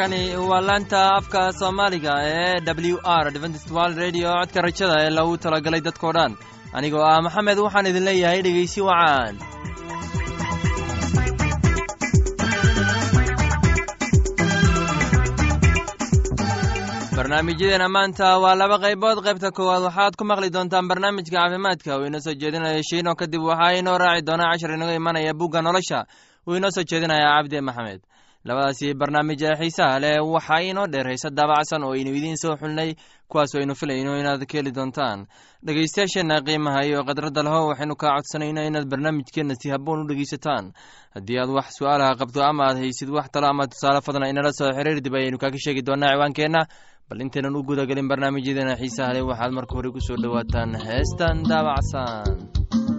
halkani waa laanta afka soomaaliga ee w r dventstwal radio. Codka rajada ee lagu talagalay dadkoo dhan. Anigoo ah maxamed waxaan idin leeyahay dhegaysi wacaan barnaamijyadeena maanta waa laba qaybood. Qaybta koowaad waxaad ku maqli doontaan barnaamijka caafimaadka. Uu inoo soo jeedinaya shiino kadib waxaa inoo raaci doonaa cashar inaga imanaya bugga nolosha. Uu inoo soo jeedinaya cabdi maxamed labadaasi barnaamij ee xiisaha leh waxaa inoo dheer hayse daabacsan oo aynu idiin soo xulnay kuwaas aynu filayno inaad ka heli doontaan. Dhegaystayaasheenna qiimaha iyo khadradda leho waxaynu kaa codsanayna inaad barnaamijkeenna si habboon u dhegaysataan. Haddii aad wax su'aalaha qabto ama aad haysid wax talo ama tusaale fadna inala soo xiriir dib ayaynu kaaga sheegi doonaa ciwaankeenna. Bal intaynan u gudagelin barnaamijyadeena xiisaha leh waxaad marka hore ku soo dhowaataan heestan daabacsan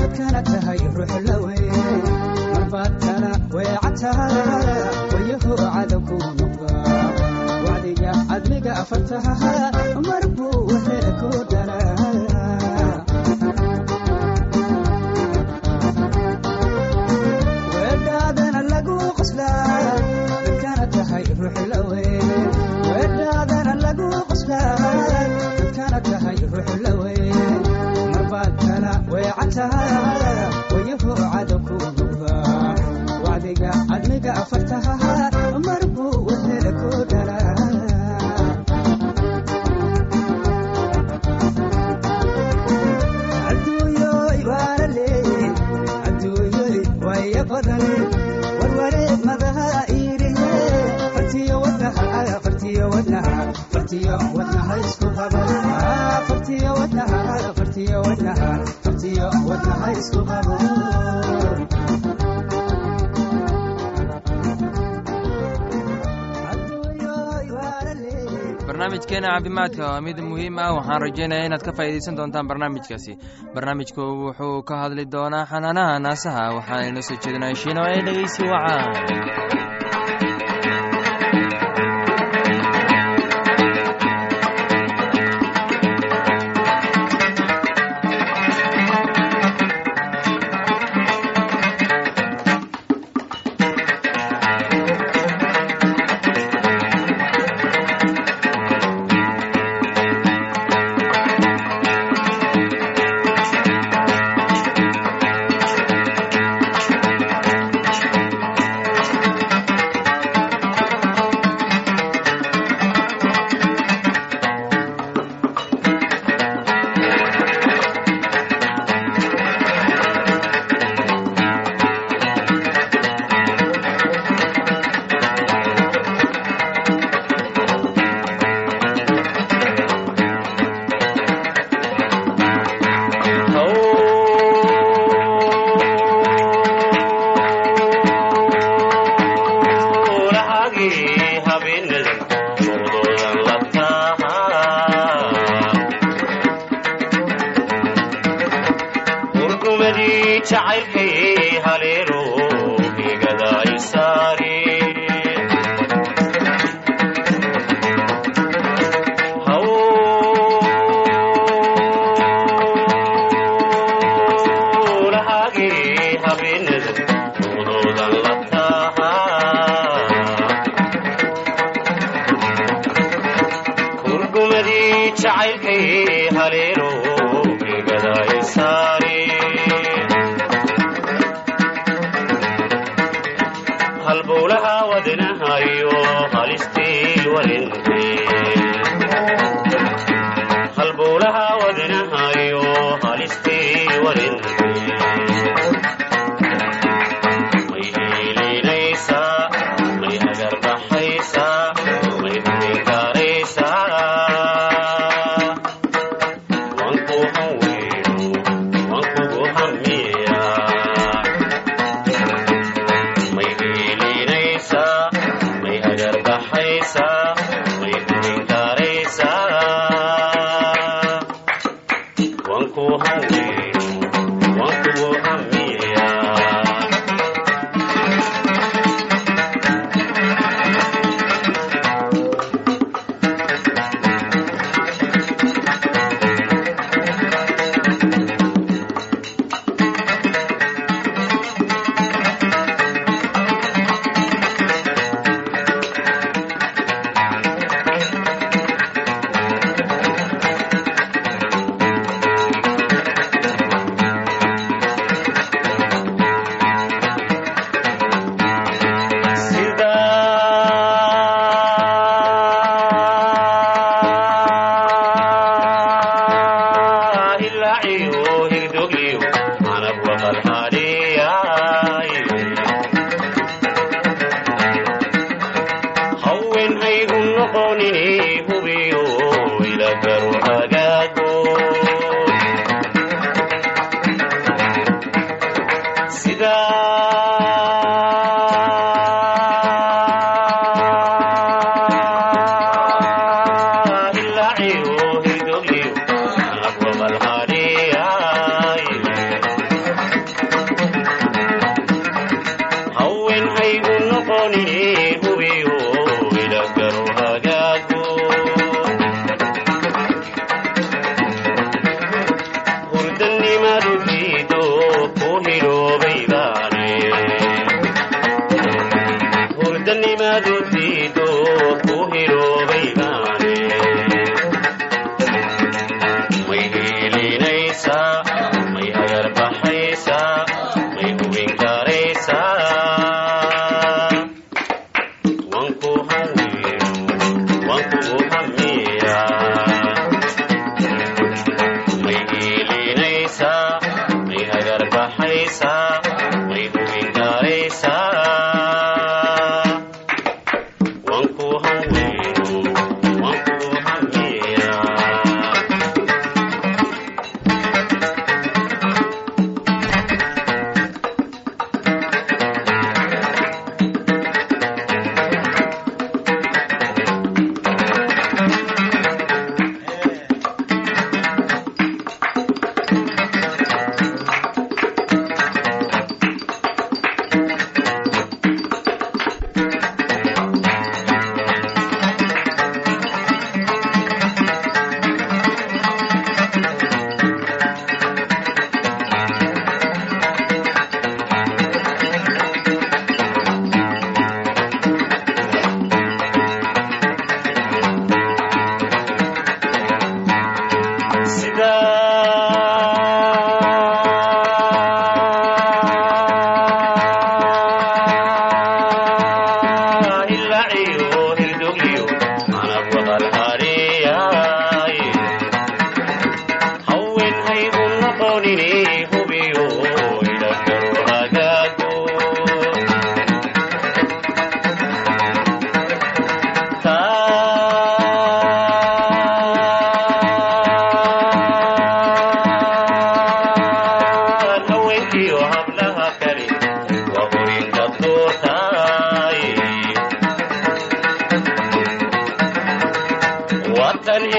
dadkana tahay ruux lawe marbaad kala weecataa wayaho cadowku noqda wacdiga cadmiga afartaha. Barnaamijkeena caafimaadka waa mid muhiim ah. Waxaan rajaynaya inaad ka faa'iidaysan doontaan barnaamijkaasi barnaamijku wuxuu ka hadli doonaa xanaanaha naasaha. Waxaana inoo soo jeedinaya shiino ee dhegeysi wacaan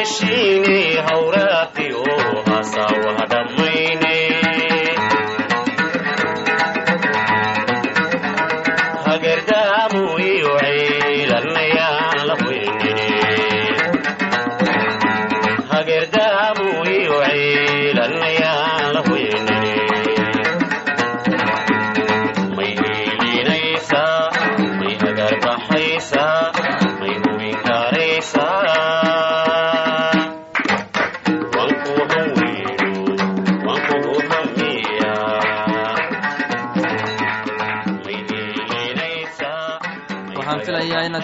نشینه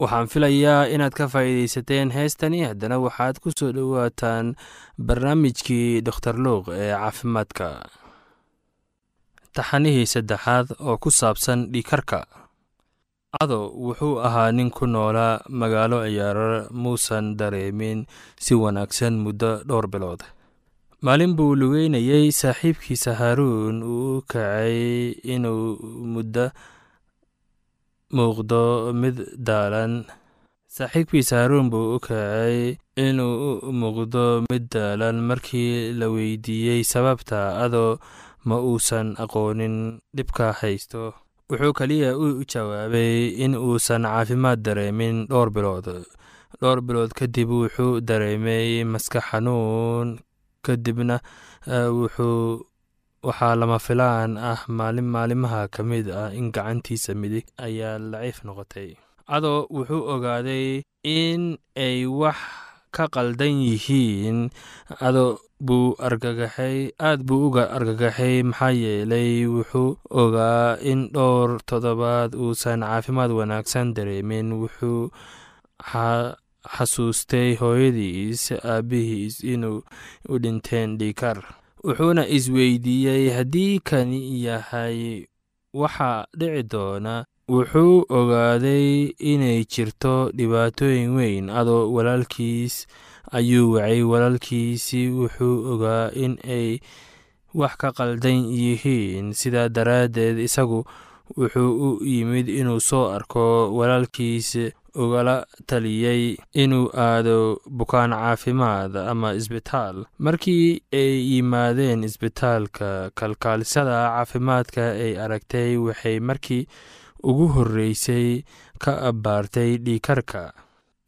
waxaan filayaa inaad ka faa'iidaysateen heestani. Haddana waxaad ku soo dhowaataan barnaamijkii doktor luuq ee caafimaadka. Taxanihii saddexaad oo ku saabsan dhiikarka ado wuxuu ahaa nin ku noolaa magaalo ciyaarar muusan dareemin si wanaagsan muddo dhowr bilood. Maalin buu lugeynayey saaxiibkiisa haaruun. Uu u kacay inuu muddo muuqdo mid daalan. Saaxiibkiisa haaruun buu u kacay inuu u muuqdo mid daalan markii la weydiiyey sababta adoo ma uusan aqoonin dhibka haysto. Wuxuu keliya u jawaabay in uusan caafimaad dareemin dhowr bilood. Dhowr bilood kadib wuxuu dareemay maskax xanuun. Kadibna wuxuu waxaa lama filaan ah maalin maalimaha ka mid ah in gacantiisa midig ayaa laciif noqotay. Adoo wuxuu ogaaday in ay wax ka qaldan yihiin ado buu argagaxay aad buu uga argagaxay maxaa yeelay wuxuu ogaa in dhowr toddobaad uusan caafimaad wanaagsan dareemin. Wuxuu xasuustay hooyadiis aabbihiis inuu u dhinteen dhiikar wuxuuna isweydiiyey haddii kani yahay waxa dhici doona wuxuu ogaaday inay jirto dhibaatooyin weyn. Adoo walaalkiis ayuu wacay. Walaalkiisi wuxuu ogaa in ay wax ka qaldan yihiin. Sidaa daraaddeed isagu wuxuu u yimid inuu soo arko walaalkiis ugala taliyey inuu aado bukaan caafimaad ama isbitaal. Markii ay yimaadeen isbitaalka kalkaalisada caafimaadka ay aragtay waxay markii ugu horreysay ka abbaartay dhiikarka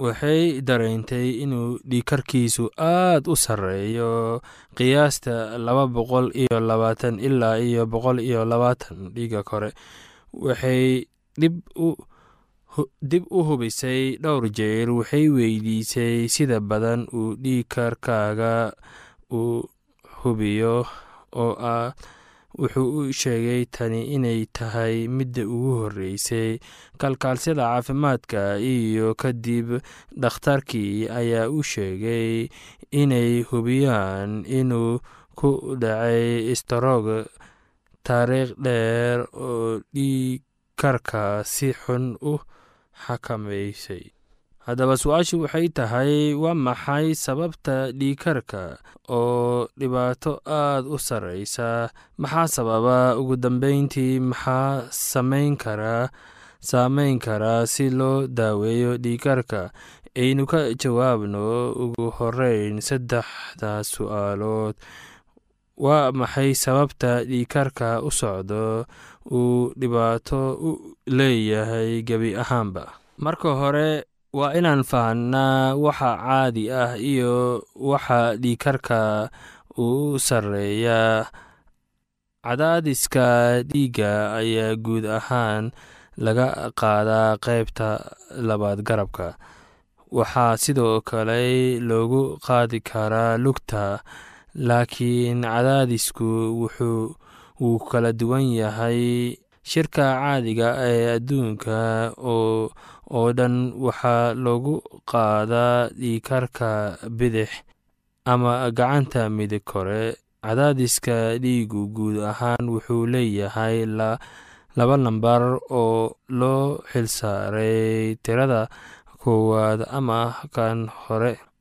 waxay dareentay inuu dhiikarkiisu aad u sarreeyo qiyaasta laba boqol iyo labaatan ilaa iyo boqol iyo labaatan dhiiga kore waxay u dib u hubisay dhowr jeer waxay weydiisay sida badan uu dhiikarkaaga uu hubiyo oo ah wuxuu u sheegay tani inay tahay midda ugu horreysay. Kalkaalsyada caafimaadka iyo kadib dhakhtarkii ayaa u sheegay inay hubiyaan inuu ku dhacay istaroog taariikh dheer oo dhiikarka si xun u xakamaysay. Haddaba su'aashu waxay tahay waa maxay sababta dhiikarka oo dhibaato aad u sarreysa? Maxaa sababa? Ugu dambeyntii maxaa samayn karaa saameyn karaa si loo daaweeyo dhiikarka aynu ka jawaabno. Ugu horeyn saddexda su'aalood waa maxay sababta dhiikarka u socdo uu dhibaato u leeyahay gebi ahaanba? Marka hore waa inaan fahnaa waxa caadi ah iyo waxa dhiikarka u sarreeya. Cadaadiska dhiigga ayaa guud ahaan laga qaadaa qaybta labaad garabka. Waxaa sidoo kale loogu qaadi karaa lugta laakiin cadaadisku wuxuu wuu kala duwan yahay shirka caadiga ee adduunka oo dhan waxaa loogu qaadaa dhiikarka bidix ama gacanta midig kore. Cadaadiska dhiigu guud ahaan wuxuu leeyahay laba lambar oo loo xilsaaray tirada koowaad ama kan hore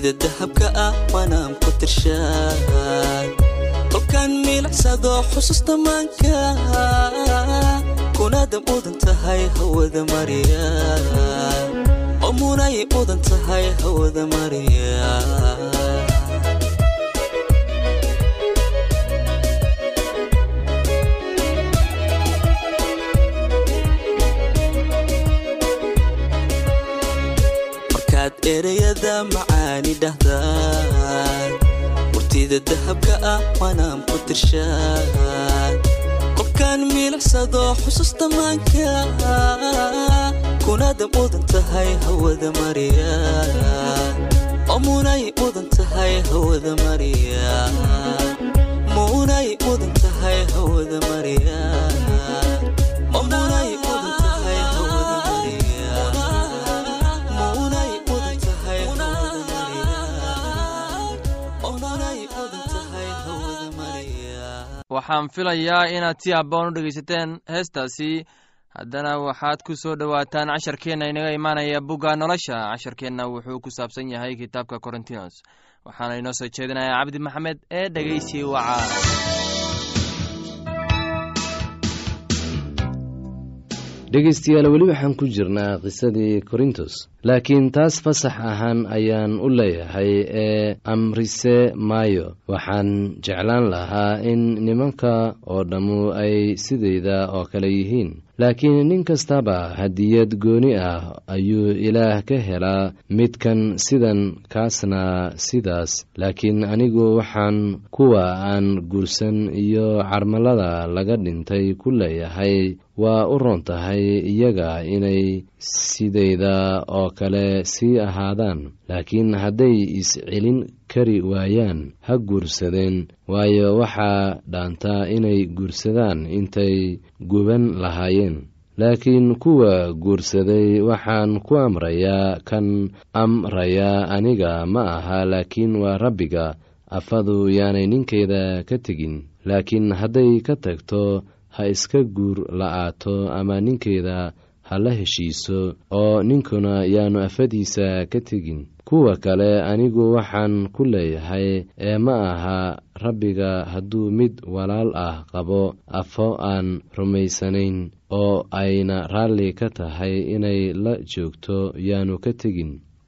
murtida dahabka ah waanaan ku tirshaan kolkaan miilicsado xusuusta maanka kunaada mudan tahay hawada mariya oo munay mudan tahay hawada mariya erayada macaani dhahdaan. Murtida dahabka ah waanaan ku tirshaan. Kolkaan miilicsado xusuusta maanka kunaada mudan tahay hawada mariya oo munay mudan tahay hawada mariya munay mudan tahay hawada mariya waxaan filayaa inaad si habboon u dhegaysateen heestaasi. Haddana waxaad ku soo dhowaataan casharkeenna inaga imaanaya bugga nolosha. Casharkeenna wuxuu ku saabsan yahay kitaabka korintinos waxaana inoo soo jeedinayaa cabdi maxamed ee dhegaysi wacaa dhegaystayaal weli waxaan ku jirnaa qisadii korintos. Laakiin taas fasax ahaan ayaan u leeyahay ee amrise maayo. Waxaan jeclaan lahaa in nimanka oo dhammu ay sidayda oo kale yihiin laakiin nin kastaba hadiyad gooni ah ayuu ilaah ka helaa midkan sidan kaasna sidaas. Laakiin anigu waxaan kuwa aan guursan iyo carmalada laga dhintay ku leeyahay waa u roon tahay iyaga inay sidayda oo kale sii ahaadaan. Laakiin hadday is-celin kari waayaan ha guursadeen. Waayo waxaa dhaantaa inay guursadaan intay guban lahaayeen. Laakiin kuwa guursaday waxaan ku amrayaa kan amrayaa aniga ma aha laakiin waa rabbiga. Afadu yaanay ninkeeda ka tegin. Laakiin hadday ka tagto ha iska guur la'aato ama ninkeeda ha la heshiiso oo ninkuna yaanu afadiisa ka tegin. Kuwa kale anigu waxaan ku leeyahay ee ma aha rabbiga hadduu mid walaal ah qabo afo aan rumaysanayn oo ayna raalli ka tahay inay la joogto yaanu ka tegin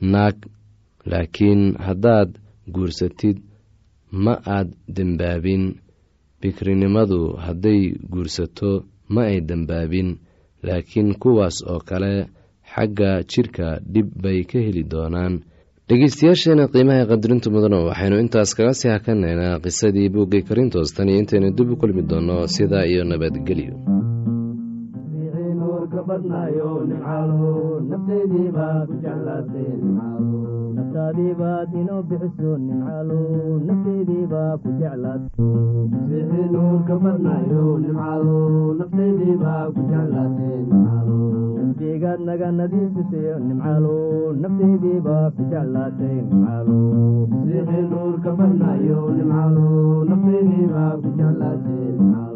naag laakiin haddaad guursatid ma aad dembaabin. Bikrinimadu hadday guursato ma ay dembaabin. Laakiin kuwaas oo kale xagga jidhka dhib bay ka heli doonaan. Dhegeystayaasheena qiimaha qadarinta mudano waxaynu intaas kaga sii hakanaynaa qisadii buuggay karintoos. Tan iyo intaynu dib u kulmi doonno sidaa iyo nabadgelyo naftaadiibaad inoo bixiso nimcaalo nafteediibaa ku naga nadiifisayo nimcaalo nafteediibaa ku jeclaatay naga najaysayo nimcaalo nafteediibaa ku jeclaatay nimcaalo jannadaad nasid nimcaalo nafteediibaa ku jeclaatay nimcaalo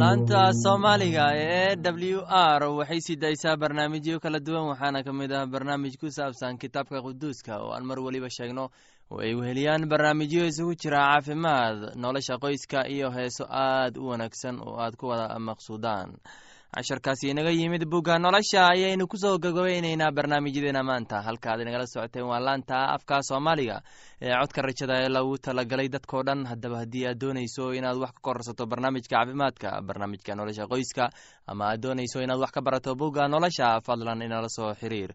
laanta soomaaliga ee w r waxay sii daysaa barnaamijyo kala duwan waxaana ka mid ah barnaamij ku saabsan kitaabka quduuska oo aan mar weliba sheegno oo ay weheliyaan barnaamijyo isugu jira caafimaad nolosha qoyska iyo heeso aad u wanaagsan oo aad ku wada maqsuudaan. Casharkaasi inaga yimid bugga nolosha ayaynu ku soo gagabeyneynaa barnaamijyadeena maanta. Halkaad inagala socoteen waa laanta afka soomaaliga ee codka rajada ee lagu talagalay dadkao dhan. Haddaba haddii aad doonayso inaad wax ka kororsato barnaamijka caafimaadka barnaamijka nolosha qoyska ama aad doonayso inaad wax ka barato bugga nolosha fadlan inala soo xiriir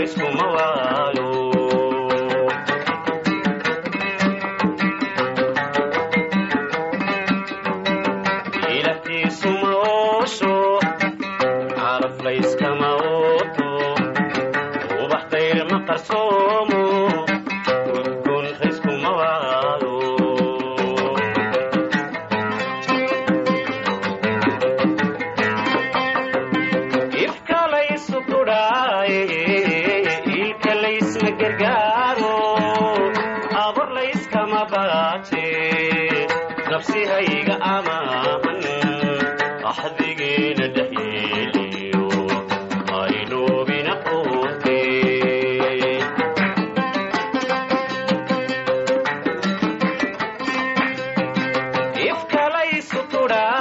udgoon riskuma waayo laysu